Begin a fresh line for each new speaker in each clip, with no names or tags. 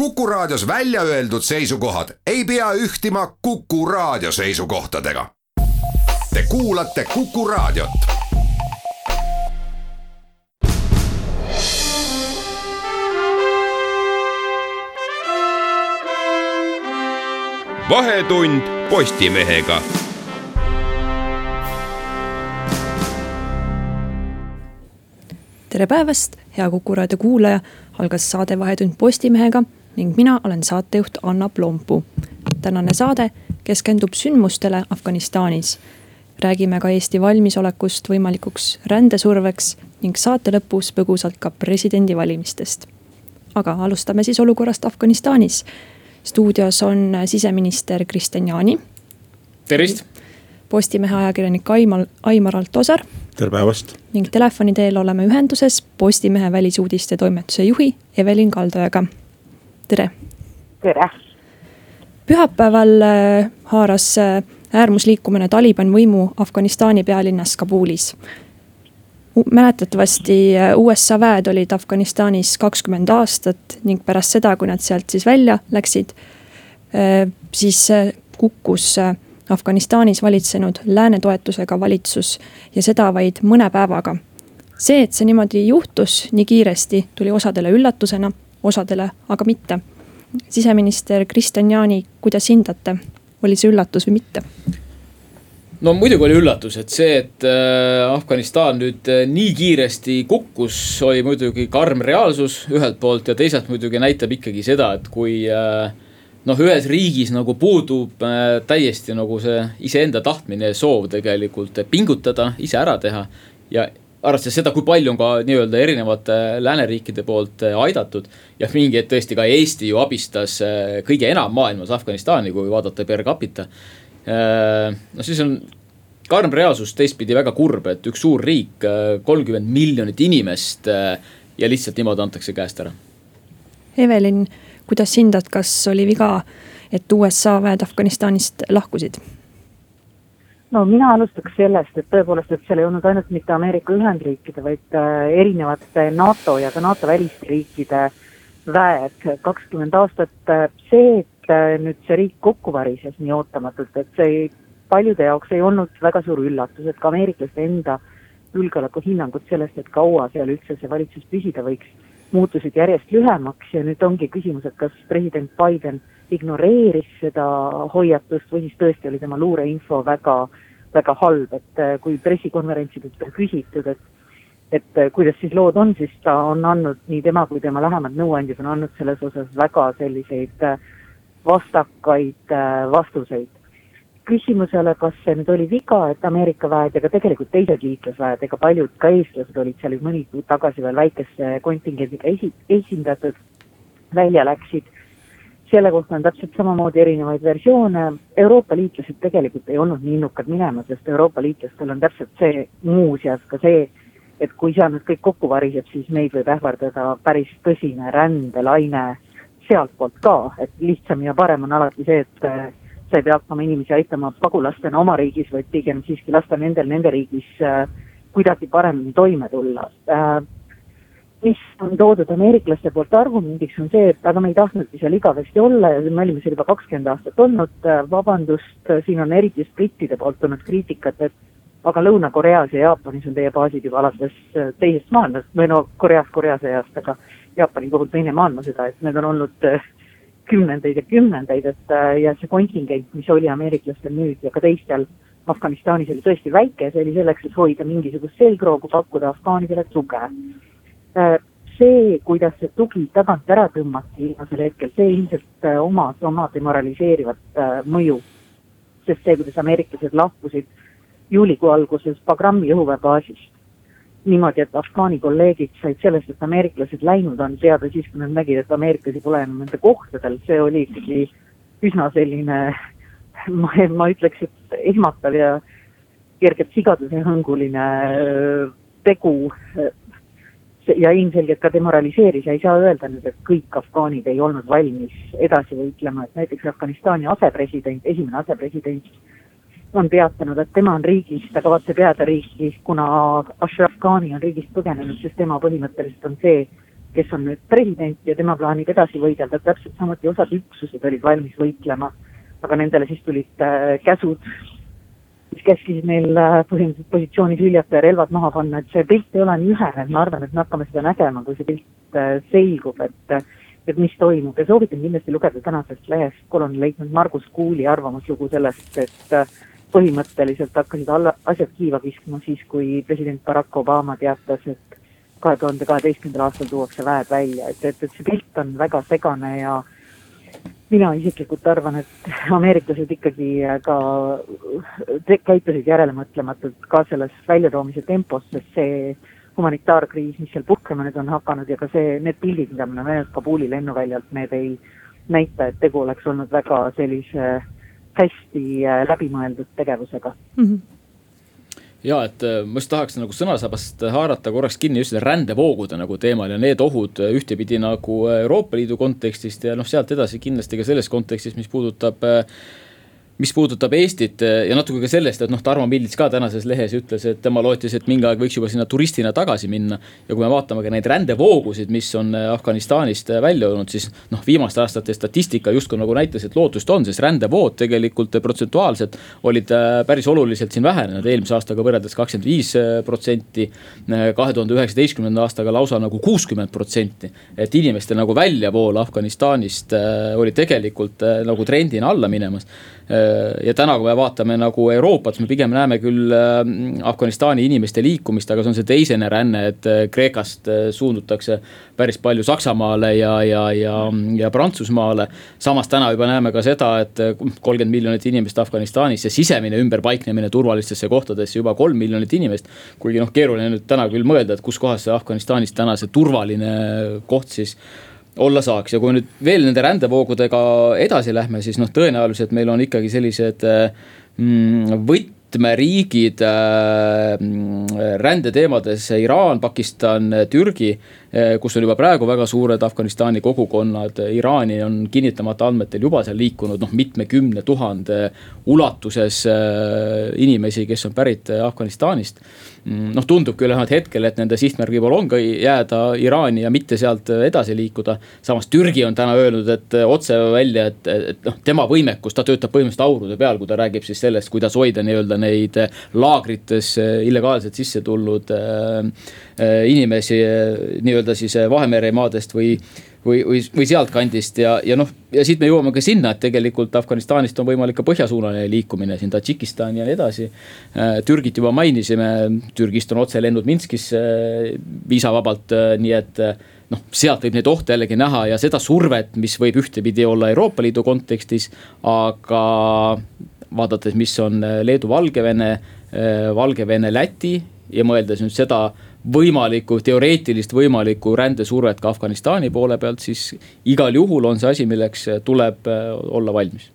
Kuku Raadios välja öeldud seisukohad ei pea ühtima Kuku Raadio seisukohtadega. Te kuulate Kuku Raadiot.
vahetund Postimehega
tere päevast, hea Kuku raadio kuulaja, algas saade Vahetund Postimehega ning mina olen saatejuht Anna Plompuu. tänane saade keskendub sündmustele Afganistanis. räägime ka Eesti valmisolekust võimalikuks rändesurveks ning saate lõpus põgusalt ka presidendivalimistest. aga alustame siis olukorrast Afganistanis. stuudios on siseminister Kristian Jaani.
tervist.
Postimehe ajakirjanik Aimar, Aimar Altosaar
tere päevast.
ning telefoni teel oleme ühenduses Postimehe välisuudiste toimetuse juhi Evelin Kaldojaga. Tere.
tere.
pühapäeval äh, haaras äh, äärmusliikumine Taliban võimu Afganistani pealinnas Kabulis. mäletatavasti äh, USA väed olid Afganistanis kakskümmend aastat ning pärast seda, kui nad sealt siis välja läksid, siis kukkus Afganistanis valitsenud lääne toetusega valitsus ja seda vaid mõne päevaga. see, et see niimoodi juhtus nii kiiresti, tuli osadele üllatusena, osadele aga mitte. siseminister Kristian Jaani, kuidas hindate, oli see üllatus või mitte?
no muidugi oli üllatus, et see, et äh, Afganistan nüüd äh, nii kiiresti kukkus, oli muidugi karm reaalsus ühelt poolt ja teisalt muidugi näitab ikkagi seda, et kui äh, noh, ühes riigis nagu puudub täiesti nagu see iseenda tahtmine ja soov tegelikult pingutada, ise ära teha. ja arvestades seda, kui palju on ka nii-öelda erinevate lääneriikide poolt äh, aidatud. ja mingi hetk tõesti ka Eesti ju abistas äh, kõige enam maailmas Afganistani, kui vaadata per capita. no siis on karm reaalsus teistpidi väga kurb, et üks suur riik, kolmkümmend miljonit inimest ja lihtsalt niimoodi antakse käest ära.
Evelin kuidas hindad, kas oli viga, et USA väed Afganistanist lahkusid?
No mina alustaks sellest, et tõepoolest, et seal ei olnud ainult mitte Ameerika Ühendriikide, vaid äh, erinevate NATO ja ka NATO väliste riikide väed kakskümmend aastat. Äh, see, et äh, nüüd see riik kokku varises nii ootamatult, et see ei, paljude jaoks ei olnud väga suur üllatus, et ka ameeriklaste enda julgeolekuhinnangud sellest, et kaua seal üldse see valitsus püsida võiks muutusid järjest lühemaks ja nüüd ongi küsimus, et kas president Biden ignoreeris seda hoiatust või siis tõesti oli tema luureinfo väga, väga halb, et äh, kui pressikonverentsidelt on küsitud, et et äh, kuidas siis lood on, siis ta on andnud, nii tema kui tema lähemad nõuandjad on andnud selles osas väga selliseid äh, vastakaid vastuseid küsimusele, kas see nüüd oli viga, et Ameerika väed ja ka tegelikult teised liitlasväed, ega paljud ka eestlased olid seal mõni kuud tagasi veel väikese kontingendiga esi-, esindatud, välja läksid. Selle kohta on täpselt samamoodi erinevaid versioone, Euroopa liitlased tegelikult ei olnud nii innukad minema, sest Euroopa liitlastel on täpselt see, muuseas ka see, et kui seal nüüd kõik kokku variseb, siis meid võib ähvardada päris tõsine rändelaine sealtpoolt ka, et lihtsam ja parem on alati see, et sa ei pea hakkama inimesi aitama pagulastena oma riigis, vaid pigem siiski lasta nendel nende riigis äh, kuidagi paremini toime tulla äh,. Mis on toodud ameeriklaste poolt argumendiks, on see, et aga me ei tahtnudki seal igavesti olla ja me olime seal juba kakskümmend aastat olnud vabandust, siin on eriti brittide poolt tulnud kriitikat, et aga Lõuna-Koreas ja Jaapanis on teie baasid juba alates äh, teisest maailmast, või no Koreas Korea sõjast, aga Jaapani puhul teine maailmasõda, et need on olnud äh, kümnendeid ja kümnendeid, et äh, ja see kontingent, mis oli ameeriklastel nüüd ja ka teistel Afganistanis oli tõesti väike, see oli selleks, et hoida mingisugust selgroogu, pakkuda afgaanidele tuge. Äh, see, kuidas see tugi tagant ära tõmmati viimasel hetkel, see ilmselt äh, omas oma demoraliseerivat mõju. sest see, kuidas ameeriklased lahkusid juulikuu alguses Bagrami õhuväebaasist niimoodi, et Afgaani kolleegid said sellest, et ameeriklased läinud on, teada siis, kui nad nägid, et ameeriklasi pole enam nende kohtadel, see oli ikkagi üsna selline, ma, ma ütleks, et ehmatav ja kergelt sigadusehõnguline äh, tegu. ja ilmselgelt ka demoraliseeris ja ei saa öelda nüüd, et kõik afgaanid ei olnud valmis edasi võitlema, et näiteks Afganistani asepresident, esimene asepresident on teatanud, et tema on riigis, ta kavatseb jääda riiki, kuna Ashraf Ghani on riigist põgenenud, sest tema põhimõtteliselt on see, kes on nüüd president ja tema plaanib edasi võidelda, täpselt samuti osad üksused olid valmis võitlema, aga nendele siis tulid äh, käsud, mis käskisid neil äh, põhimõtteliselt positsioonid hüljata ja relvad maha panna, et see pilt ei ole nii ühene, et ma arvan, et me hakkame seda nägema, kui see pilt äh, selgub, et et mis toimub. Ja soovitan kindlasti lugeda tänasest lehest kolonelleitnant Margus Kuuli arvamuslugu sellest, et põhimõtteliselt hakkasid alla, asjad kiiva kiskuma siis, kui president Barack Obama teatas, et kahe tuhande kaheteistkümnendal aastal tuuakse väed välja, et, et, et see pilt on väga segane ja mina isiklikult arvan, et ameeriklased ikkagi ka käitusid järelemõtlematult ka selles väljatoomise tempos, sest see humanitaarkriis, mis seal puhkema nüüd on hakanud ja ka see, need pildid, mida me oleme näinud Kabuli lennuväljalt, need ei näita, et tegu oleks olnud väga sellise hästi äh, läbimõeldud tegevusega mm. -hmm
ja et äh, ma just tahaks nagu sõnasabast haarata korraks kinni just selle rändevoogude nagu teemal ja need ohud äh, ühtepidi nagu Euroopa Liidu kontekstist ja noh, sealt edasi kindlasti ka selles kontekstis, mis puudutab äh, mis puudutab Eestit eh, ja natuke ka sellest, et noh, Tarmo Pildits ka tänases lehes ütles, et tema lootis, et mingi aeg võiks juba sinna turistina tagasi minna. ja kui me vaatame ka neid rändevoogusid, mis on eh, Afganistanist eh, välja olnud, siis noh, viimaste aastate statistika justkui nagu näitas, et lootust on, sest rändevood tegelikult protsentuaalselt olid päris oluliselt siin vähenenud, eelmise aastaga võrreldes kakskümmend viis protsenti. kahe tuhande üheksateistkümnenda aastaga lausa nagu kuuskümmend protsenti, et inimeste nagu väljavool Afganistanist oli tegelikult nagu trendina alla minemas ja täna, kui me vaatame nagu Euroopat, siis me pigem näeme küll äh, Afganistani inimeste liikumist, aga see on see teisene ränne, et äh, Kreekast suundutakse päris palju Saksamaale ja, ja, ja, ja Prantsusmaale. samas täna juba näeme ka seda, et kolmkümmend miljonit inimest Afganistanis ja sisemine ümberpaiknemine turvalistesse kohtadesse juba kolm miljonit inimest. kuigi noh, keeruline nüüd täna küll mõelda, et kus kohas see Afganistanis täna see turvaline koht siis olla saaks. Ja kui nüüd veel nende rändevoogudega edasi lähme, siis noh, tõenäoliselt meil on ikkagi sellised mm, võtmeriigid äh, rändeteemades Iraan, Pakistan, Türgi äh,. kus on juba praegu väga suured Afganistani kogukonnad, Iraani on kinnitamata andmetel juba seal liikunud noh, mitmekümne tuhande ulatuses äh, inimesi, kes on pärit Afganistanist Mm, noh, tundub küll vähemalt hetkel, et nende sihtmärk võib-olla on ka jääda Iraani ja mitte sealt edasi liikuda. samas Türgi on täna öelnud, et otse välja, et, et noh, tema võimekus, ta töötab põhimõtteliselt aurude peal, kui ta räägib siis sellest, kuidas hoida nii-öelda neid laagrites illegaalselt sisse tulnud äh inimesi nii-öelda siis Vahemere maadest või või, või, või sealtkandist ja, ja noh, ja siit me jõuame ka sinna, et tegelikult Afganistanist on võimalik ka põhjasuunaline liikumine siin Tadžikistani ja nii edasi. Türgit juba mainisime, Türgist on otselennud Minskisse viisavabalt, nii et noh, sealt võib neid ohte jällegi näha ja seda survet, mis võib ühtepidi olla Euroopa Liidu kontekstis, aga vaadates, mis on Leedu, Valgevene, Valgevene, Läti ja mõeldes nüüd seda võimalikku, teoreetilist võimalikku rändesurvet ka Afganistani poole pealt, siis igal juhul on see asi, milleks tuleb äh, olla valmis.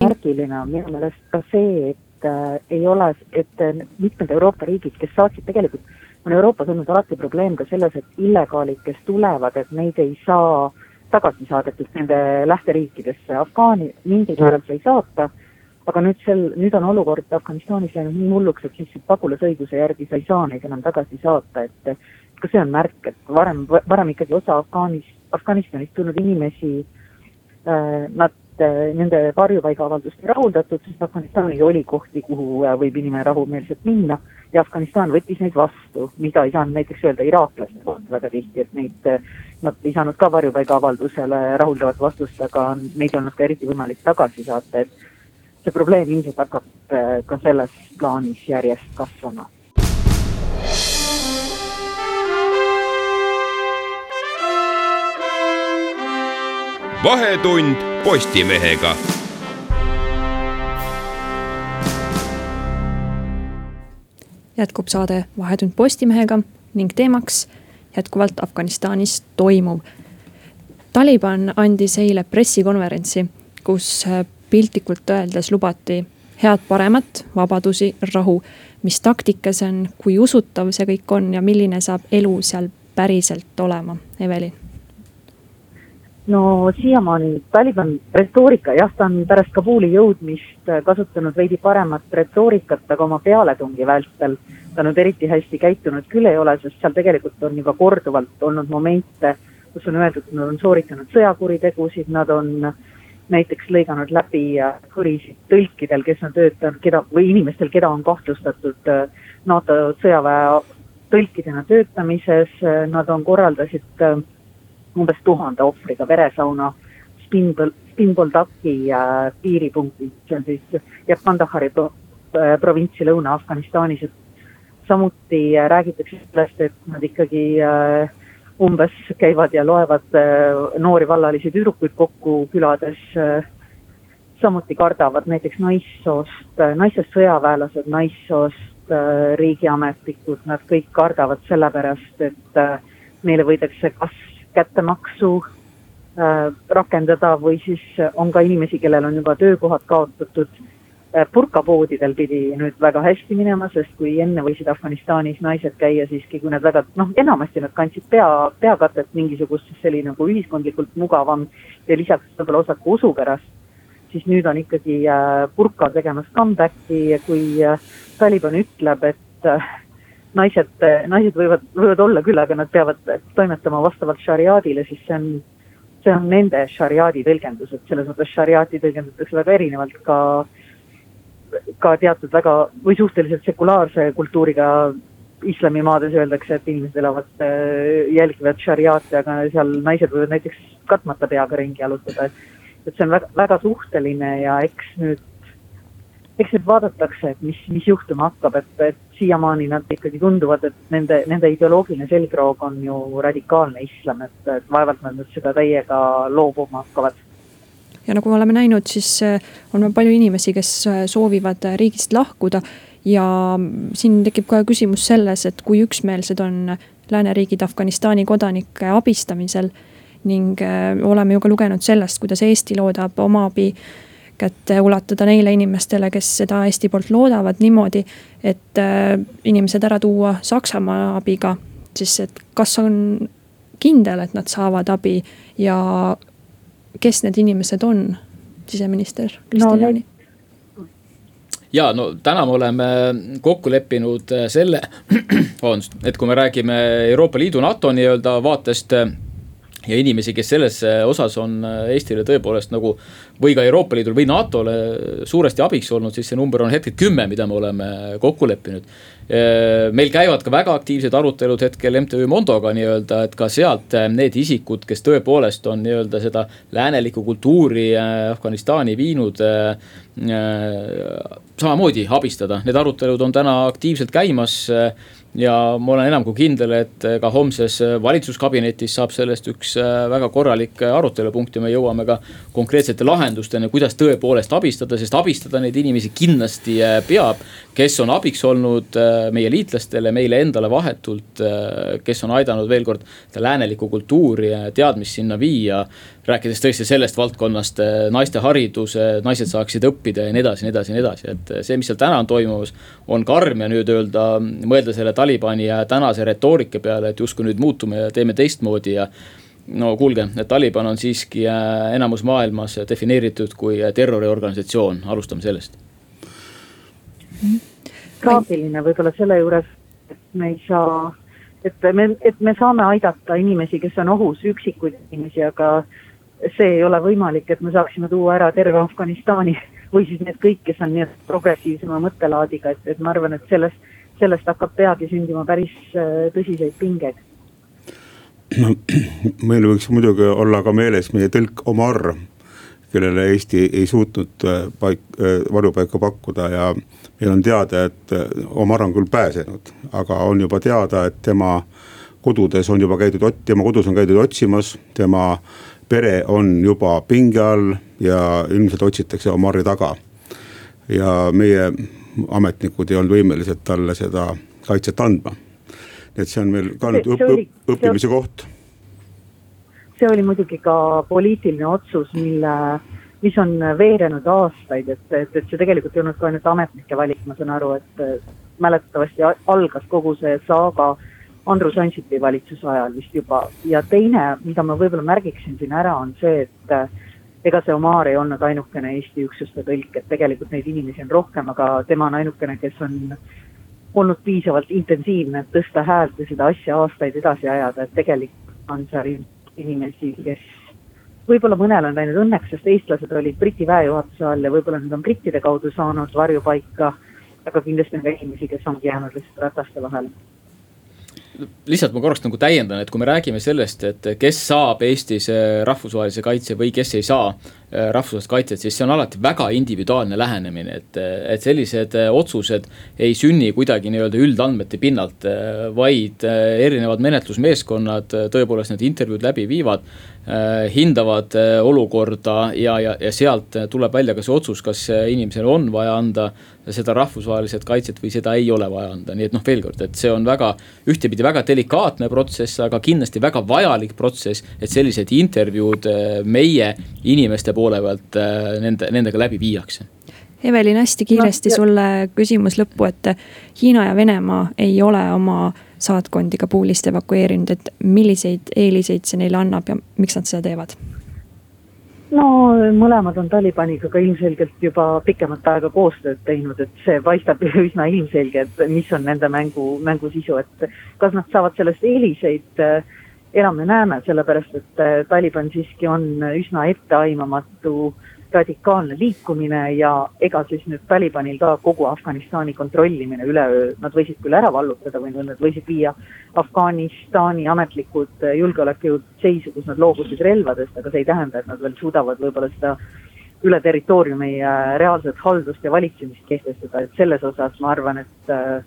märgiline on minu meelest ka see, et äh, ei ole, et äh, mitmed Euroopa riigid, kes saatsid tegelikult, on Euroopas olnud alati probleem ka selles, et illegaalid, kes tulevad, et neid ei saa tagasi saadetud nende lähteriikidesse, Afgaani mingil määral sai saata aga nüüd sel, nüüd on olukord Afganistanis läinud nii hulluks, et siis pagulasõiguse järgi sa ei saa neid enam tagasi saata, et ka see on märk, et varem, varem ikkagi osa Afgaanis, Afganistanist tulnud inimesi äh,, nad äh,, nende varjupaigaavaldust ei rahuldatud, sest Afganistanis oli kohti, kuhu äh, võib inimene rahumeelselt minna ja Afganistan võttis neid vastu, mida ei saanud näiteks öelda iraaklaste kohta väga tihti, et neid, äh, nad ei saanud ka varjupaigaavaldusele rahuldavat vastust, aga neid ei olnud ka eriti võimalik tagasi saata, et see probleem ilmselt hakkab äh, ka selles plaanis järjest kasvama.
vahetund Postimehega.
jätkub saade Vahetund Postimehega ning teemaks jätkuvalt Afganistanis toimuv. Taliban andis eile pressikonverentsi, kus piltlikult öeldes lubati head paremat, vabadusi, rahu. mis taktika see on, kui usutav see kõik on ja milline saab elu seal päriselt olema, Evelin?
no siiamaani Taliban retoorika, jah, ta on pärast Kabuli jõudmist äh, kasutanud veidi paremat retoorikat, aga oma pealetungi vältel ta nüüd eriti hästi käitunud küll ei ole, sest seal tegelikult on juba korduvalt olnud momente, kus on öeldud, et nad on sooritanud sõjakuritegusid, nad on näiteks lõiganud läbi kõrisid tõlkidel, kes on töötanud, keda või inimestel, keda on kahtlustatud äh, NATO sõjaväe tõlkidena töötamises, nad on, korraldasid äh, umbes tuhande ohvriga veresauna Spinbol, Spinboldaki äh, piiripunktis, see on siis Kandahari pro, äh, provintsi Lõuna-Afganistanis, samuti äh, räägitakse sellest, et nad ikkagi äh, umbes käivad ja loevad äh, noori vallalisi tüdrukuid kokku külades äh, samuti kardavad näiteks naissoost, äh, naissoost sõjaväelased, naissoost riigiametnikud, nad kõik kardavad sellepärast, et neile võidakse kas kättemaksu rakendada või siis on ka inimesi, kellel on juba töökohad kaotatud. Purkapoodidel pidi nüüd väga hästi minema, sest kui enne võisid Afganistanis naised käia siiski, kui nad väga, noh, enamasti nad kandsid pea, peakatet mingisugust, siis see oli nagu ühiskondlikult mugavam ja lisaks võib-olla osad ka usu pärast siis nüüd on ikkagi äh, purka tegemas comeback'i, kui äh, Taliban ütleb, et äh, naised, naised võivad, võivad olla küll, aga nad peavad toimetama vastavalt šariaadile, siis see on, see on nende šariaadi tõlgendus, et selles mõttes šariaati tõlgendatakse väga erinevalt ka, ka teatud väga või suhteliselt sekulaarse kultuuriga islamimaades öeldakse, et inimesed elavad, jälgivad šariaati, aga seal naised võivad näiteks katmata peaga ringi jalutada, et, et see on väga, väga suhteline ja eks nüüd eks nüüd vaadatakse, et mis, mis juhtuma hakkab, et, et siiamaani nad ikkagi tunduvad, et nende, nende ideoloogiline selgroog on ju radikaalne islam, et, et vaevalt nad nüüd seda täiega loobuma hakkavad.
Ja nagu me oleme näinud, siis äh, on palju inimesi, kes äh, soovivad äh, riigist lahkuda ja siin tekib kohe küsimus selles, et kui üksmeelsed on lääneriigid Afganistani kodanike abistamisel ning oleme ju ka lugenud sellest, kuidas Eesti loodab oma abi kätte ulatada neile inimestele, kes seda Eesti poolt loodavad niimoodi, et inimesed ära tuua Saksamaa abiga. siis, et kas on kindel, et nad saavad abi ja kes need inimesed on, siseminister Kristian no, Jaani?
ja no täna me oleme kokku leppinud äh, selle, vabandust, et kui me räägime Euroopa Liidu, NATO nii-öelda vaatest ja inimesi, kes selles äh, osas on Eestile tõepoolest nagu või ka Euroopa Liidul või NATO-le suuresti abiks olnud, siis see number on hetkel kümme, mida me oleme kokku leppinud. meil käivad ka väga aktiivsed arutelud hetkel MTÜ Mondoga nii-öelda, et ka sealt need isikud, kes tõepoolest on nii-öelda seda läänelikku kultuuri äh, Afganistani viinud äh, samamoodi abistada, need arutelud on täna aktiivselt käimas ja ma olen enam kui kindel, et ka homses valitsuskabinetis saab sellest üks äh, väga korralik arutelupunkt ja me jõuame ka konkreetsete lahendusteni, kuidas tõepoolest abistada, sest abistada neid inimesi kindlasti peab. kes on abiks olnud meie liitlastele, meile endale vahetult, kes on aidanud veel kord läänelikku kultuuri ja teadmist sinna viia rääkides tõesti sellest valdkonnast, eh, naiste haridus, naised saaksid õppida ja nii edasi, nii edasi, nii edasi, et see, mis seal täna on toimumas. on karm ja nüüd öelda, mõelda selle Talibani ja tänase retoorika peale, et justkui nüüd muutume ja teeme teistmoodi ja no kuulge, Taliban on siiski enamus maailmas defineeritud kui terroriorganisatsioon, alustame sellest.
traagiline võib-olla selle juures, et me ei saa, et me, et me saame aidata inimesi, kes on ohus, üksikuid inimesi, aga see ei ole võimalik, et me saaksime tuua ära terve Afganistani või siis need kõik, kes on nii-öelda progressiivsema mõttelaadiga, et, et ma arvan, et sellest, sellest hakkab peagi sündima päris äh, tõsiseid pingeid.
no meil võiks muidugi olla ka meeles meie tõlk Omar, kellele Eesti ei suutnud äh, paik, äh, varjupaika pakkuda ja meil on teada, et Omar on küll pääsenud, aga on juba teada, et tema kodudes on juba käidud, tema kodus on käidud otsimas, tema pere on juba pinge all ja ilmselt otsitakse Omari taga. ja meie ametnikud ei olnud võimelised talle seda kaitset andma. et see on meil ka nüüd õpp, õpp, õppimise koht.
see oli muidugi ka poliitiline otsus, mille, mis on veerenud aastaid, et, et, et see tegelikult ei olnud ka ainult ametnike valik, ma saan aru, et mäletatavasti algas kogu see saaga Andrus Ansipi valitsuse ajal vist juba. Ja teine, mida ma võib-olla märgiksin siin ära, on see, et äh, ega see Omar ei olnud ainukene Eesti üksuste tõlk, et tegelikult neid inimesi on rohkem, aga tema on ainukene, kes on olnud piisavalt intensiivne, et tõsta häält ja seda asja aastaid edasi ajada, et tegelikult on seal inimesi, kes võib-olla mõnel on läinud õnneks, sest eestlased olid Briti väejuhatuse all ja võib-olla nad on brittide kaudu saanud varjupaika, aga kindlasti on ka inimesi, kes ongi jäänud lihtsalt rataste vahele
lihtsalt ma korraks nagu täiendan, et kui me räägime sellest, et kes saab Eestis äh, rahvusvahelise kaitse või kes ei saa rahvusvahelist kaitset, siis see on alati väga individuaalne lähenemine, et, et sellised äh, otsused ei sünni kuidagi nii-öelda üldandmete pinnalt, vaid erinevad menetlusmeeskonnad tõepoolest need intervjuud läbi viivad hindavad olukorda ja, ja, ja sealt tuleb välja ka see otsus, kas inimesel on vaja anda seda rahvusvahelist kaitset või seda ei ole vaja anda, nii et noh, veel kord, et see on väga, ühtepidi väga delikaatne protsess, aga kindlasti väga vajalik protsess. et sellised intervjuud äh, meie inimeste poole pealt äh, nende, nendega läbi viiakse
Evelin, hästi kiiresti no, sulle küsimus lõppu, et Hiina ja Venemaa ei ole oma saatkondi Kabulist evakueerinud, et milliseid eeliseid see neile annab ja miks nad seda teevad?
no mõlemad on Talibaniga ka ilmselgelt juba pikemat aega koostööd teinud, et see paistab üsna ilmselge, et mis on nende mängu, mängu sisu, et kas nad saavad sellest eeliseid, enam me näeme, sellepärast et Taliban siiski on üsna etteaimamatu äh, radikaalne liikumine ja ega siis nüüd Talibanil ka kogu Afganistani kontrollimine üleöö, nad võisid küll ära vallutada või nad võisid viia Afganistani ametlikud julgeolekujõud seisu, kus nad loobusid relvadest, aga see ei tähenda, et nad veel suudavad võib-olla seda üle territooriumi reaalset haldust ja valitsemist kehtestada, et selles osas ma arvan, et äh,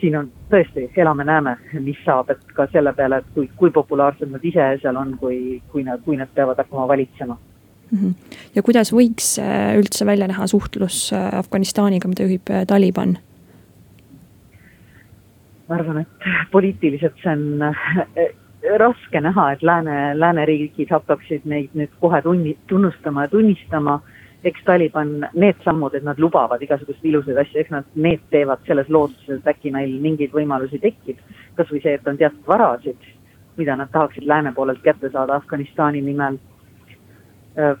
siin on tõesti, elame-näeme, mis saab, et ka selle peale, et kui, kui populaarsed nad ise seal on, kui, kui nad, kui nad peavad hakkama valitsema
Mhm. ja kuidas võiks äh, üldse välja näha suhtlus äh, Afganistaniga, mida juhib äh, Taliban?
ma arvan, et poliitiliselt see on raske näha, et lääne, lääneriigid hakkaksid neid nüüd kohe tunni, tunnustama ja tunnistama. Eks Taliban, need sammud, et nad lubavad igasuguseid ilusaid asju, eks nad need teevad selles lootuses, et äkki neil mingeid võimalusi tekib. kasvõi see, et on teatud varasid, mida nad tahaksid lääne poolelt kätte saada Afganistani nimel Äh,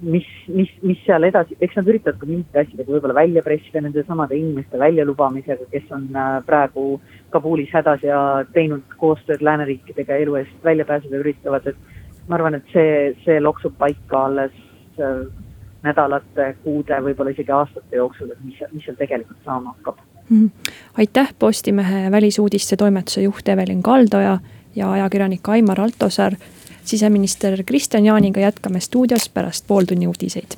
mis, mis, mis seal edasi, eks nad üritavad ka mingite asjadega võib-olla välja pressida nende samade inimeste väljalubamisega, kes on äh, praegu Kabulis hädas ja teinud koostööd lääneriikidega elu eest välja pääseda üritavad, et ma arvan, et see, see loksub paika alles äh, nädalate, kuude, võib-olla isegi aastate jooksul, et mis, mis seal tegelikult saama hakkab mm.
-hmm. aitäh, Postimehe välisuudiste toimetuse juht Evelin Kaldoja ja ajakirjanik Aimar Altosaar siseminister Kristian Jaaniga jätkame stuudios pärast pooltunni uudiseid.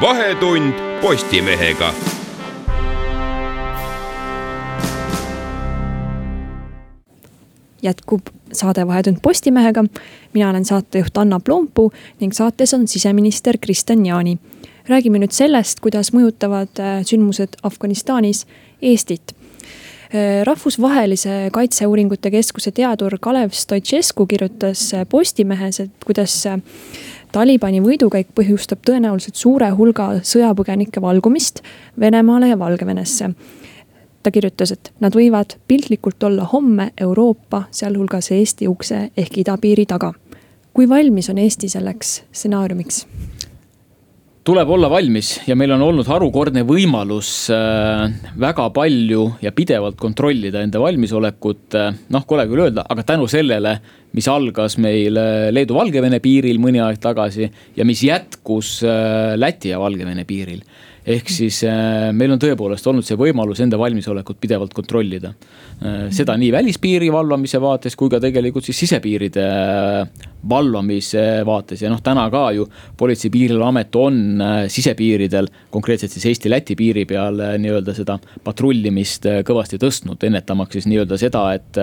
vahetund Postimehega
jätkub saade Vahetund Postimehega. mina olen saatejuht Anna Plompuu ning saates on siseminister Kristian Jaani räägime nüüd sellest, kuidas mõjutavad äh, sündmused Afganistanis Eestit äh, rahvusvahelise Kaitseuuringute Keskuse teadur Kalev Stoicescu kirjutas äh, Postimehes, et kuidas Talibani võidukäik põhjustab tõenäoliselt suure hulga sõjapõgenike valgumist Venemaale ja Valgevenesse. Ta kirjutas, et nad võivad piltlikult olla homme Euroopa, sealhulgas Eesti ukse ehk idapiiri taga. kui valmis on Eesti selleks stsenaariumiks?
tuleb olla valmis ja meil on olnud harukordne võimalus äh, väga palju ja pidevalt kontrollida enda valmisolekut. Äh, noh, kole küll öelda, aga tänu sellele, mis algas meil äh, Leedu-Valgevene piiril mõni aeg tagasi ja mis jätkus Läti ja Valgevene piiril ehk siis äh, meil on tõepoolest olnud see võimalus enda valmisolekut pidevalt kontrollida. Äh, seda nii välispiiri valvamise vaates kui ka tegelikult siis sisepiiride äh, valvamise vaates. Ja noh, täna ka ju Politsei- ja Piirivalveamet on sisepiiridel, konkreetselt siis Eesti-Läti piiri peal nii-öelda seda patrullimist kõvasti tõstnud, ennetamaks siis nii-öelda seda, et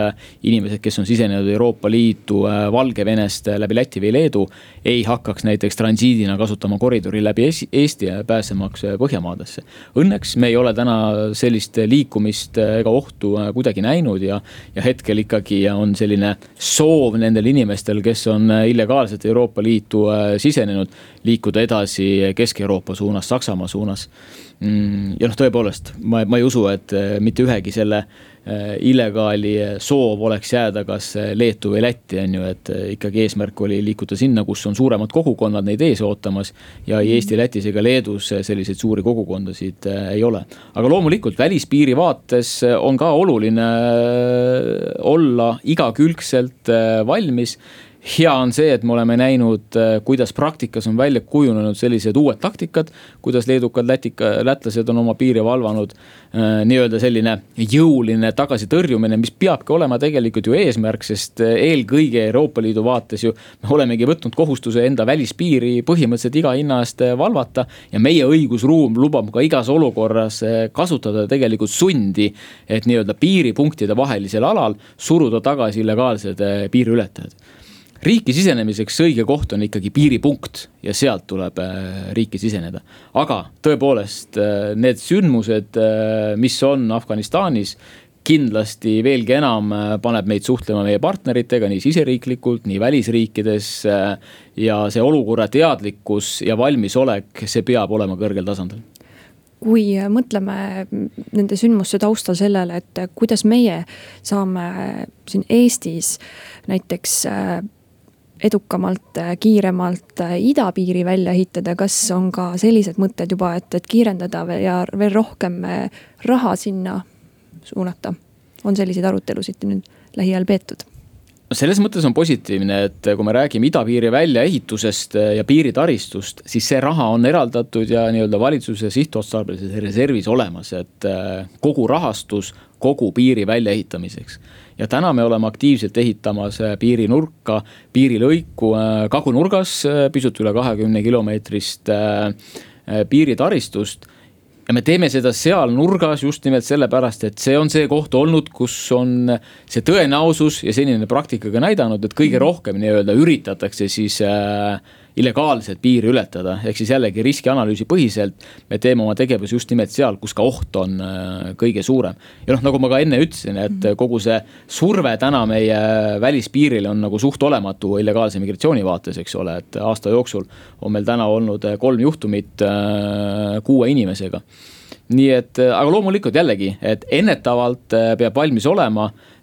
inimesed, kes on sisenenud Euroopa Liitu Valgevenest läbi Läti või Leedu, ei hakkaks näiteks transiidina kasutama koridori läbi Eesti pääsemaks Põhja Põhjamaadesse. Õnneks me ei ole täna sellist liikumist ega ohtu kuidagi näinud ja, ja hetkel ikkagi on selline soov nendel inimestel, kes on illegaalselt Euroopa Liitu sisenenud, liikuda edasi Kesk-Euroopa suunas, Saksamaa suunas. Mm, ja noh, tõepoolest, ma, ma ei usu, et mitte ühegi selle illegaali soov oleks jääda kas Leetu või Lätti, on ju, et äh, ikkagi eesmärk oli liikuda sinna, kus on suuremad kogukonnad neid ees ootamas. ja ei Eesti, Lätis ega Leedus selliseid suuri kogukondasid äh, ei ole. aga loomulikult välispiiri vaates on ka oluline olla igakülgselt valmis hea on see, et me oleme näinud, äh, kuidas praktikas on välja kujunenud sellised uued taktikad. kuidas leedukad, lätika, lätlased on oma piiri valvanud. Äh, nii-öelda selline jõuline tagasitõrjumine, mis peabki olema tegelikult ju eesmärk, sest äh, eelkõige Euroopa Liidu vaates ju. me olemegi võtnud kohustuse enda välispiiri põhimõtteliselt iga hinna eest valvata. ja meie õigusruum lubab ka igas olukorras kasutada tegelikult sundi. et nii-öelda piiripunktide vahelisel alal suruda tagasi illegaalsed piiriületajad riiki sisenemiseks õige koht on ikkagi piiripunkt ja sealt tuleb äh, riiki siseneda. aga tõepoolest äh, need sündmused, äh, mis on Afganistanis kindlasti veelgi enam paneb meid suhtlema meie partneritega nii siseriiklikult, nii välisriikides. ja see olukorra teadlikkus ja valmisolek, see peab olema kõrgel tasandil
kui mõtleme nende sündmuste taustal sellele, et kuidas meie saame siin Eestis näiteks edukamalt, äh, kiiremalt äh, idapiiri välja ehitada, kas on ka sellised mõtted juba, et, et kiirendada ja veel rohkem äh, raha sinna suunata? on selliseid arutelusid nüüd lähiajal peetud?
selles mõttes on positiivne, et kui me räägime idapiiri väljaehitusest ja piiritaristust, siis see raha on eraldatud ja nii-öelda valitsuse sihtotstarbelises reservis olemas, et kogu rahastus kogu piiri väljaehitamiseks ja täna me oleme aktiivselt ehitamas äh, piirinurka, piirilõiku äh, kagunurgas, äh, pisut üle kahekümne kilomeetrist piiritaristust. Ja me teeme seda seal nurgas just nimelt sellepärast, et see on see koht olnud, kus on see tõenäosus ja senine praktika ka näidanud, et kõige rohkem nii-öelda üritatakse siis äh, illegaalselt piiri ületada, ehk siis jällegi riskianalüüsi põhiselt me teeme oma tegevuse just nimelt seal, kus ka oht on äh, kõige suurem. ja noh, nagu ma ka enne ütlesin, et mhm. kogu see surve täna meie välispiiril on nagu suht olematu illegaalse migratsiooni vaates, eks ole, et aasta jooksul on meil täna olnud kolm juhtumit äh, kuue inimesega nii et, aga loomulikult jällegi, et ennetavalt peab valmis olema Äh,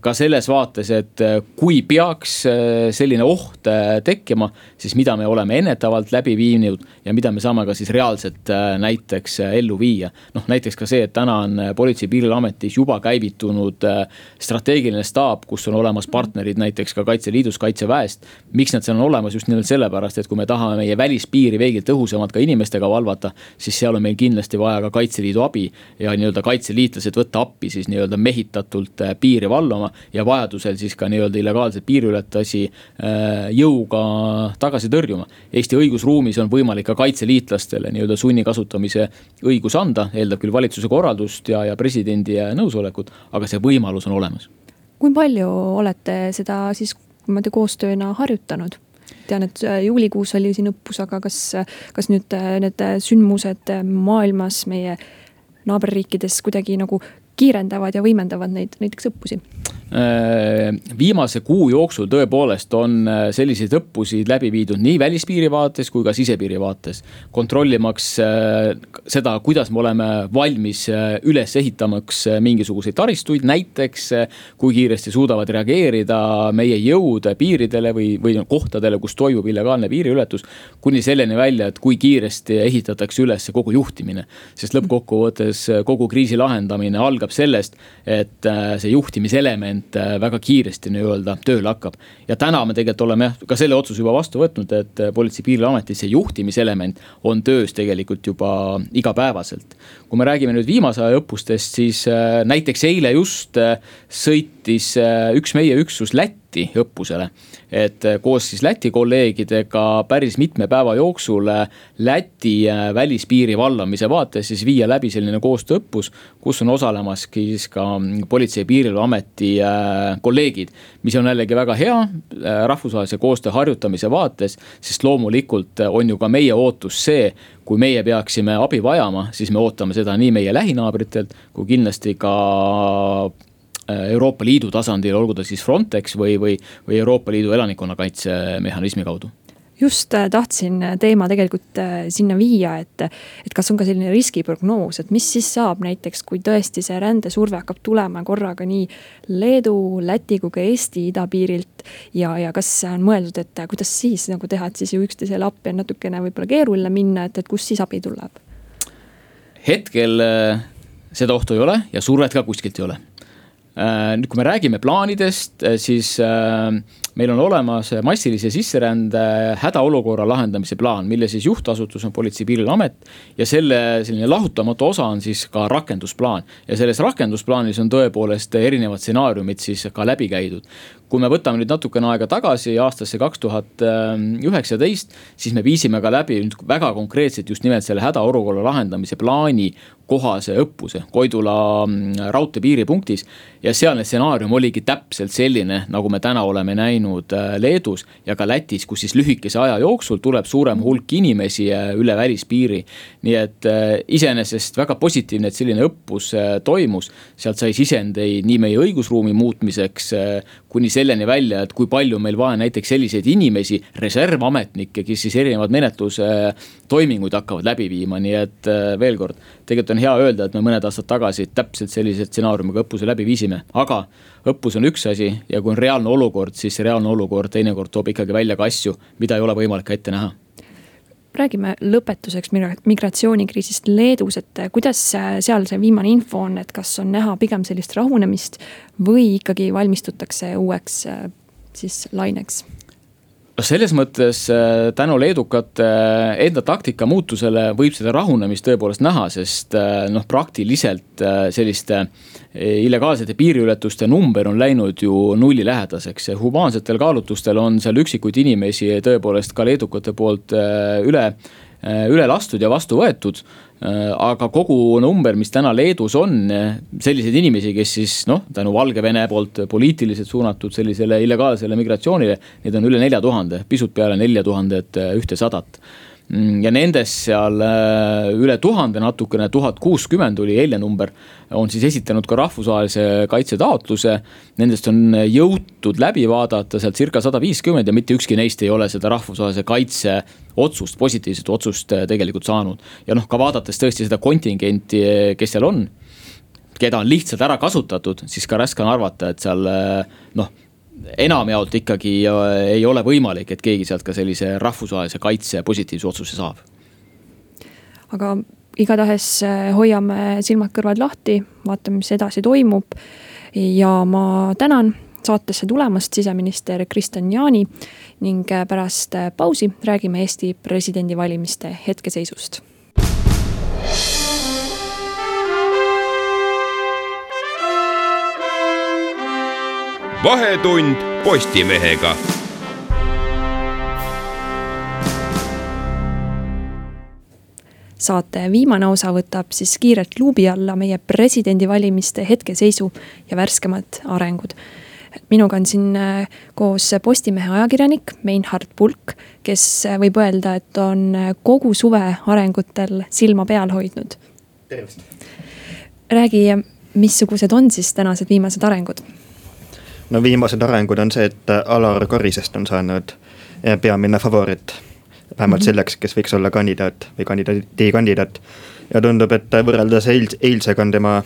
ka selles vaates, et äh, kui peaks äh, selline oht tekkima, siis mida me oleme ennetavalt läbi viinud ja mida me saame ka siis reaalselt näiteks ellu viia. noh, näiteks ka see, et täna on Politsei- ja Piirivalveametis juba käivitunud strateegiline staap, kus on olemas partnerid näiteks ka Kaitseliidust, Kaitseväest. miks nad seal on olemas, just nimelt sellepärast, et kui me tahame meie välispiiri veelgi tõhusamalt ka inimestega valvata, siis seal on meil kindlasti vaja ka Kaitseliidu abi ja nii-öelda kaitseliitlased võtta appi siis nii-öelda mehitatult piiri piiri valvama ja vajadusel siis ka nii-öelda illegaalseid piiriületasi äh, jõuga tagasi tõrjuma. Eesti õigusruumis on võimalik ka kaitseliitlastele nii-öelda sunni kasutamise õigus anda, eeldab küll valitsuse korraldust ja, ja presidendi nõusolekut, aga see võimalus on olemas.
kui palju olete seda siis niimoodi koostööna harjutanud? tean, et äh, juulikuus oli siin õppus, aga kas, kas nüüd äh, need sündmused maailmas, meie naaberriikides kuidagi nagu kiirendavad ja võimendavad neid näiteks õppusi?
Äh, viimase kuu jooksul tõepoolest on äh, selliseid õppusi läbi viidud nii välispiiri vaates kui ka sisepiiri vaates. kontrollimaks äh, seda, kuidas me oleme valmis üles ehitamaks mingisuguseid taristuid, näiteks kui kiiresti suudavad reageerida meie jõud piiridele või, või kohtadele, kus toimub illegaalne piiriületus. kuni selleni välja, et kui kiiresti ehitatakse üles kogu juhtimine, sest lõppkokkuvõttes kogu kriisi lahendamine algab sellest, et see juhtimiselement parlament äh, väga kiiresti nii-öelda tööle hakkab. ja täna me tegelikult oleme jah, ka selle otsuse juba vastu võtnud, et äh, Politsei- ja Piirivalveametis see juhtimiselement on töös tegelikult juba igapäevaselt. kui me räägime nüüd viimase aja õppustest, siis äh, näiteks eile just sõitis üks meie üksus Lätti Lätti õppusele. et koos siis Läti kolleegidega päris mitme päeva jooksul Läti välispiiri vallamise vaates siis viia läbi selline koostööõppus, kus on osalemaski siis ka Politsei- ja Piirivalveameti kolleegid. mis on jällegi väga hea rahvusvahelise koostöö harjutamise vaates, sest loomulikult on ju ka meie ootus see kui meie peaksime abi vajama, siis me ootame seda nii meie lähinaabritelt kui kindlasti ka äh, Euroopa Liidu tasandil, olgu ta siis Frontex või, või, või Euroopa Liidu elanikkonnakaitsemehhanismi kaudu
just äh, tahtsin äh, teema tegelikult äh, sinna viia, et, et kas on ka selline riskiprognoos, et mis siis saab näiteks, kui tõesti see rändesurve hakkab tulema korraga nii Leedu, Läti kui ka Eesti idapiirilt. ja, ja kas on mõeldud, et kuidas siis nagu teha, et siis ju üksteisele appi on natukene võib-olla keeruline minna, et, et kust siis abi tuleb?
hetkel seda ohtu ei ole ja survet ka kuskilt ei ole nüüd, kui me räägime plaanidest, siis meil on olemas massilise sisserände hädaolukorra lahendamise plaan, mille siis juhtasutus on Politsei- ja Piirivalveamet. ja selle selline lahutamatu osa on siis ka rakendusplaan ja selles rakendusplaanis on tõepoolest erinevad stsenaariumid siis ka läbi käidud kui me võtame nüüd natukene aega tagasi aastasse kaks tuhat üheksateist, siis me viisime ka läbi nüüd väga konkreetselt just nimelt selle hädaolukorra lahendamise plaani kohase õppuse Koidula mm, raudtee piiripunktis. ja sealne stsenaarium oligi täpselt selline, nagu me täna oleme näinud äh, Leedus ja ka Lätis, kus siis lühikese aja jooksul tuleb suurem hulk inimesi äh, üle välispiiri. nii et äh, iseenesest väga positiivne, et selline õppus toimus, sealt sai sisendeid nii meie õigusruumi muutmiseks kuni selleni välja, et kui palju meil vaja näiteks selliseid inimesi, reservametnikke, kes siis erinevad menetlustoiminguid hakkavad läbi viima, nii et äh, veel kord. tegelikult on hea öelda, et me mõned aastad tagasi täpselt sellise stsenaariumiga õppuse läbi viisime, aga õppus on üks asi ja kui on reaalne olukord, siis reaalne olukord teinekord toob ikkagi välja ka asju, mida ei ole võimalik ette näha
räägime lõpetuseks migratsioonikriisist Leedus, et kuidas seal see viimane info on, et kas on näha pigem sellist rahunemist või ikkagi valmistutakse uueks siis laineks?
Selles mõttes äh, tänu leedukate äh, enda taktika muutusele võib seda rahunemist tõepoolest näha, sest äh, noh, praktiliselt selliste illegaalsete piiriületuste number on läinud ju nullilähedaseks humaansetel kaalutlustel on seal üksikuid inimesi tõepoolest ka leedukate poolt üle, üle lastud ja vastu võetud Äh, aga kogu number, mis täna Leedus on, selliseid inimesi, kes siis noh, tänu Valgevene poolt poliitiliselt suunatud sellisele illegaalsele migratsioonile, neid on üle nelja tuhande, pisut peale nelja tuhandet äh, ühtesadat ja nendest seal äh, üle tuhande natukene, tuhat kuuskümmend oli eilne number, on siis esitanud ka rahvusvahelise kaitse taotluse. Nendest on jõutud läbi vaadata sealt circa sada viiskümmend ja mitte ükski neist ei ole seda rahvusvahelise kaitse otsust, positiivset otsust äh, tegelikult saanud. ja noh, ka vaadates tõesti seda kontingenti, kes seal on, keda on lihtsalt ära kasutatud, siis ka raske on arvata, et seal äh, noh enamjaolt ikkagi ei ole võimalik, et keegi sealt ka sellise rahvusvahelise kaitse positiivse otsuse saab.
aga igatahes eh, hoiame silmad-kõrvad lahti, vaatame, mis edasi toimub. ja ma tänan saatesse tulemast siseminister Kristian Jaani ning eh, pärast pausi räägime Eesti presidendivalimiste hetkeseisust
vahetund Postimehega.
saate viimane osa võtab siis kiirelt luubi alla meie presidendivalimiste hetkeseisu ja värskemad arengud minuga on siin äh, koos Postimehe ajakirjanik Meinhard Pulk, kes äh, võib öelda, et on äh, kogu suve arengutel silma peal hoidnud.
tervist.
räägi, missugused on siis tänased viimased arengud?
No viimased arengud on see, et Alar Karisest on saanud eh, peamine favoriit. vähemalt -hmm. selleks, kes võiks olla kandidaat või kandidaadi kandidaat. ja tundub, et võrreldes eils-, eilsega on tema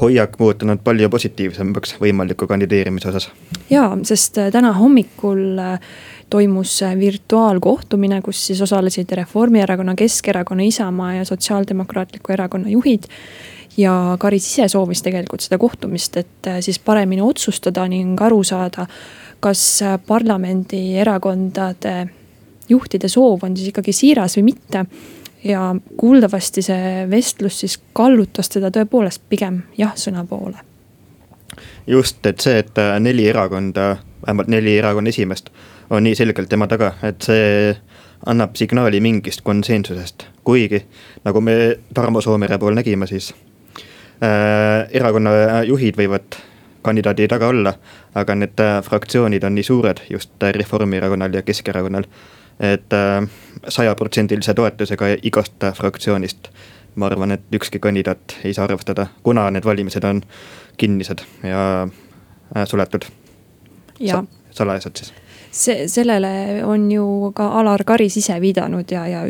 hoiak muutunud palju positiivsemaks võimaliku kandideerimise osas.
ja, sest täna hommikul toimus virtuaalkohtumine, kus siis osalesid Reformierakonna, Keskerakonna, Isamaa ja Sotsiaaldemokraatliku Erakonna juhid ja Karis ise soovis tegelikult seda kohtumist, et äh, siis paremini otsustada ning aru saada, kas äh, parlamendierakondade juhtide soov on siis ikkagi siiras või mitte. ja kuuldavasti see vestlus siis kallutas teda tõepoolest pigem jah-sõna poole
just, et see, et neli erakonda, vähemalt neli erakonna esimeest on nii selgelt tema taga, et see annab signaali mingist konsensusest, kuigi nagu me Tarmo Soomere puhul nägime, siis äh, erakonna juhid võivad kandidaadi taga olla, aga need äh, fraktsioonid on nii suured just äh, Reformierakonnal ja Keskerakonnal, et äh, sajaprotsendilise toetusega igast äh, fraktsioonist ma arvan, et ükski kandidaat ei saa arvestada, kuna need valimised on kinnised ja äh, suletud
ja
Sa. salajased siis
see, sellele on ju ka Alar Karis ise viidanud ja, ja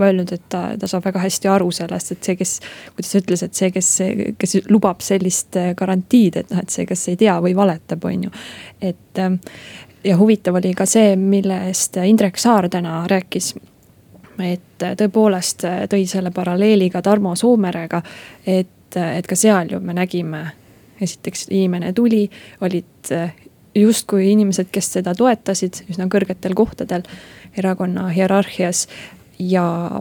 öelnud, et ta, ta saab väga hästi aru sellest, et see, kes, kuidas ta ütles, et see, kes, kes lubab sellist garantiid, et noh, et see, kes ei tea või valetab, on ju. et ähm, ja huvitav oli ka see, millest Indrek Saar täna rääkis. et tõepoolest tõi selle paralleeli ka Tarmo Soomerega, et, et ka seal ju me nägime esiteks inimene tuli, olid justkui inimesed, kes teda toetasid üsna kõrgetel kohtadel erakonna hierarhias ja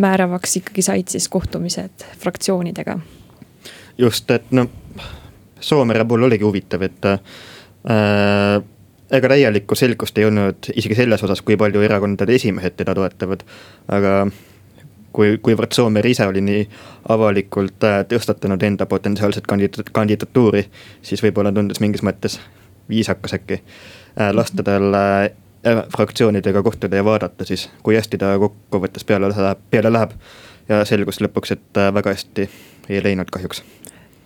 määravaks ikkagi said siis kohtumised fraktsioonidega.
just, et noh, Soomere puhul oligi huvitav, et äh, ega täielikku selgust ei olnud isegi selles osas, kui palju erakondade esimehed teda toetavad, aga kui, kuivõrd Soomer ise oli nii avalikult äh, tõstatanud enda potentsiaalset kandidaat, kandidatuuri, siis võib-olla tundus mingis mõttes viisakas äkki äh, lasta tal äh, fraktsioonidega kohtuda ja vaadata siis, kui hästi ta kokkuvõttes peale läheb, peale läheb. ja selgus lõpuks, et äh, väga hästi ei läinud kahjuks.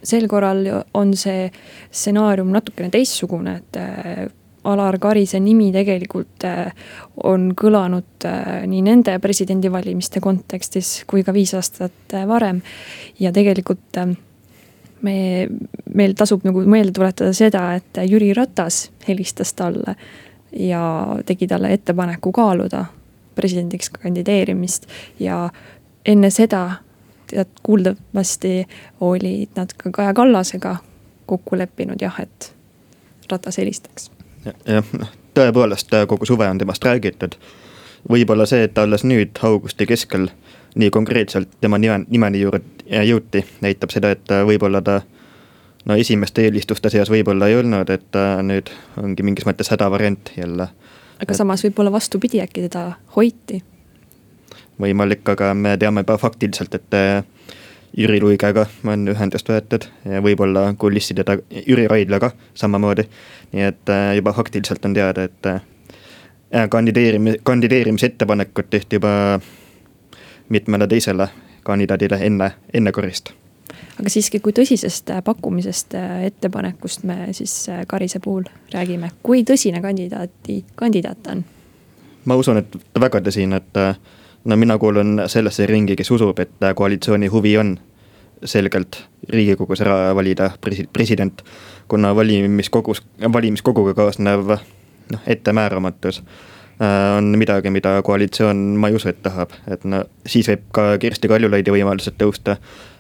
sel korral on see stsenaarium natukene teistsugune, et Alar Karise nimi tegelikult on kõlanud nii nende presidendivalimiste kontekstis kui ka viis aastat varem. ja tegelikult me, meil tasub nagu meelde tuletada seda, et Jüri Ratas helistas talle ja tegi talle ettepaneku kaaluda presidendiks kandideerimist ja enne seda tead kuuldavasti olid nad ka Kaja Kallasega kokku leppinud jah, et Ratas helistaks.
jah, noh tõepoolest kogu suve on temast räägitud. võib-olla see, et alles nüüd augusti keskel nii konkreetselt tema nime, nimeni juurde jõuti, näitab seda, et võib-olla ta no esimeste eelistuste seas võib-olla ei olnud, et ta nüüd ongi mingis mõttes hädavariant jälle.
aga et... samas võib-olla vastupidi, äkki teda hoiti?
võimalik, aga me teame juba faktiliselt, et äh, Jüri Luigega on ühendust võetud ja võib-olla kulisside taga, Jüri Raidlaga samamoodi. nii et äh, juba faktiliselt on teada, et äh, kandideerimi-, kandideerimisettepanekud tehti juba mitmele teisele kandidaadile enne, enne korist
aga siiski, kui tõsisest äh, pakkumisest, äh, ettepanekust me siis äh, Karise puhul räägime, kui tõsine kandidaati, kandidaat ta on?
ma usun, et väga tõsine, et no mina kuulun sellesse ringi, kes usub, et koalitsiooni huvi on selgelt riigikogus ära valida presi-, president. kuna valimiskogus, valimiskoguga kaasnev noh, ettemääramatus on midagi, mida koalitsioon, ma ei usu, et tahab, et no siis võib ka Kersti Kaljulaidi võimalused tõusta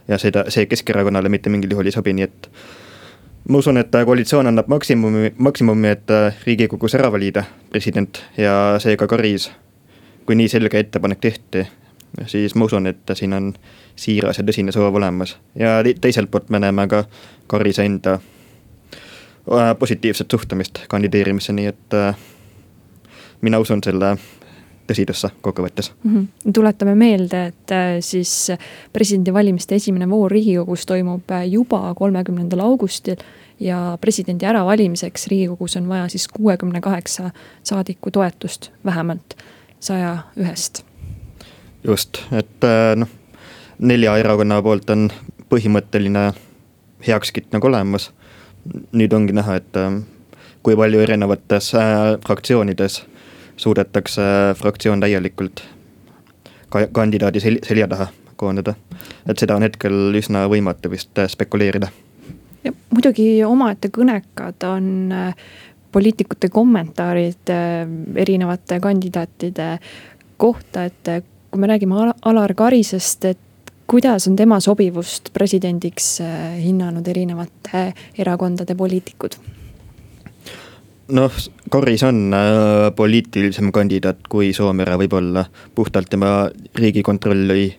ja seda, see Keskerakonnale mitte mingil juhul ei sobi, nii et ma usun, et koalitsioon annab maksimumi, maksimumi, et riigikogus ära valida president ja seega Karis, kui nii selge ettepanek tehti, siis ma usun, et siin on siiras ja tõsine soov olemas. Ja teiselt poolt me näeme ka Karise enda äh, positiivset suhtumist kandideerimisse, nii et äh, mina usun selle tõsidesse kokkuvõttes
mm. -hmm. tuletame meelde, et äh, siis presidendivalimiste esimene voor riigikogus toimub äh, juba kolmekümnendal augustil. ja presidendi äravalimiseks riigikogus on vaja siis kuuekümne kaheksa saadiku toetust vähemalt saja ühest.
just, et äh, noh, nelja erakonna poolt on põhimõtteline heakskiit nagu olemas. nüüd ongi näha, et kui palju erinevates fraktsioonides suudetakse fraktsioon täielikult ka kandidaadi sel-, selja taha koondada. et seda on hetkel üsna võimatu vist äh, spekuleerida.
ja muidugi omaette kõnekad on äh, poliitikute kommentaarid äh, erinevate kandidaatide kohta, et kui me räägime Alar Karisest, et kuidas on tema sobivust presidendiks hinnanud erinevate erakondade poliitikud?
Noh, Karis on äh, poliitilisem kandidaat kui Soomere võib-olla puhtalt tema riigikontrolli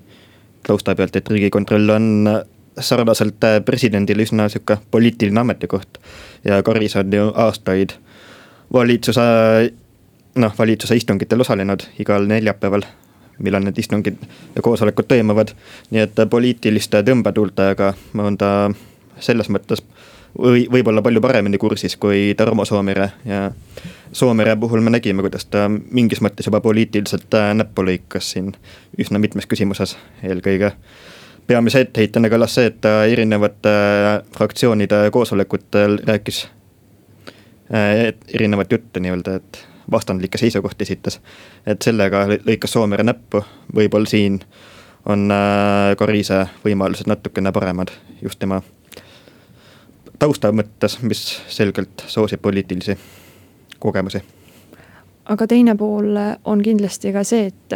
tausta pealt, et riigikontroll on sarnaselt presidendile üsna sihuke poliitiline ametikoht. ja Karis on ju aastaid valitsuse, noh valitsuse istungitel osalenud igal neljapäeval millal need istungid ja koosolekud toimuvad. nii et poliitiliste tõmbetuultega on ta selles mõttes või võib-olla palju paremini kursis kui Tarmo Soomere ja Soomere puhul me nägime, kuidas ta mingis mõttes juba poliitiliselt äh, näppu lõikas siin üsna mitmes küsimuses eelkõige. peamise etteheitena kõlas see, et ta erinevate äh, fraktsioonide koosolekutel rääkis äh, erinevat juttu nii-öelda, et vastandlikke seisukohti esitas. et sellega lõikas Soomere näppu, võib-olla siin on Karise võimalused natukene paremad just tema tausta mõttes, mis selgelt soosib poliitilisi kogemusi
aga teine pool on kindlasti ka see, et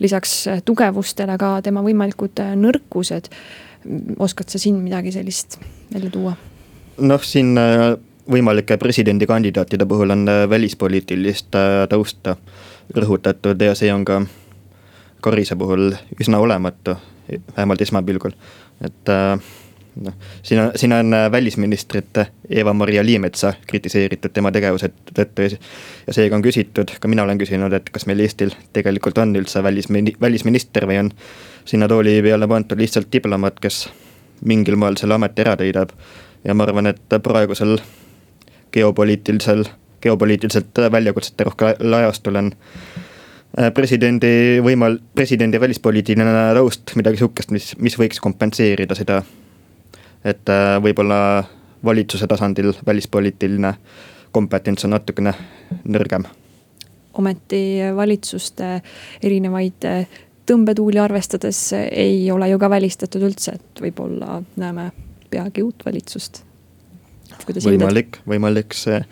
lisaks tugevustele ka tema võimalikud nõrkused. oskad sa siin midagi sellist välja tuua?
noh, siin äh, võimalike presidendikandidaatide puhul on äh, välispoliitilist äh, tausta rõhutatud ja see on ka Karise puhul üsna olematu, vähemalt esmapilgul, et äh, noh, siin on, siin on äh, välisministrit äh, Eva-Maria Liimetsa kritiseeritud tema tegevuse tõttu ja seega on küsitud, ka mina olen küsinud, et kas meil Eestil tegelikult on üldse välismini-, välisminister või on sinna tooli peale pandud lihtsalt diplomaat, kes mingil moel selle ameti ära täidab. ja ma arvan, et praegusel geopoliitilisel, geopoliitiliselt väljakutsete rohkel ajastul on äh, presidendi võimal-, presidendi välispoliitiline taust midagi sihukest, mis, mis võiks kompenseerida seda et äh, võib-olla valitsuse tasandil välispoliitiline kompetents on natukene nõrgem.
ometi valitsuste erinevaid äh, tõmbetuuli arvestades ei ole ju ka välistatud üldse, et võib-olla näeme peagi uut valitsust.
võimalik, võimalik see,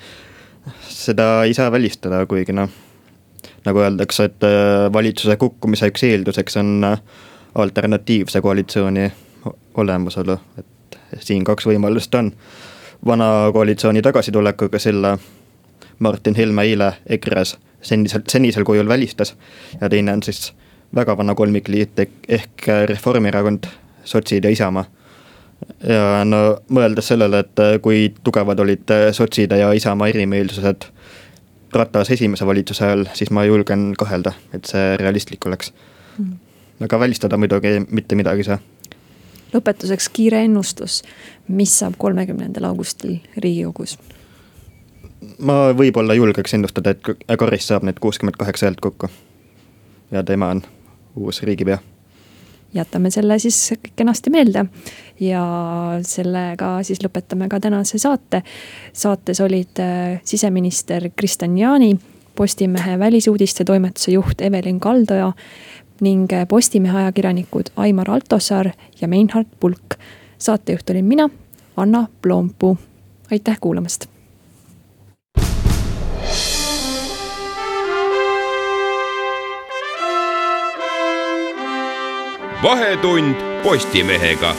seda ei saa välistada, kuigi noh, nagu öeldakse, et äh, valitsuse kukkumise üks eelduseks on alternatiivse koalitsiooni olemasolu, et siin kaks võimalust on. vana koalitsiooni tagasitulekuga selle Martin Helme eile EKRE-s senisel, senisel kujul välistas. ja teine on siis väga vana kolmikliit ehk Reformierakond, sotsid ja Isamaa. ja no mõeldes sellele, et kui tugevad olid sotside ja Isamaa erimeelsused Ratas esimese valitsuse ajal, siis ma julgen kahelda, et see realistlik oleks mm.. aga välistada muidugi mitte midagi ei saa
lõpetuseks kiire ennustus, mis saab kolmekümnendal augustil Riigikogus?
ma võib-olla julgeks ennustada, et Karis saab need kuuskümmend kaheksa häält kokku. ja tema on uus riigipea.
jätame selle siis kenasti meelde ja sellega siis lõpetame ka tänase saate. saates olid äh, siseminister Kristian Jaani, Postimehe välisuudiste toimetuse juht Evelin Kaldoja ning Postimehe ajakirjanikud Aimar Altosaar ja Meinhard Pulk. saatejuht olin mina, Anna Ploompuu. aitäh kuulamast.
vahetund Postimehega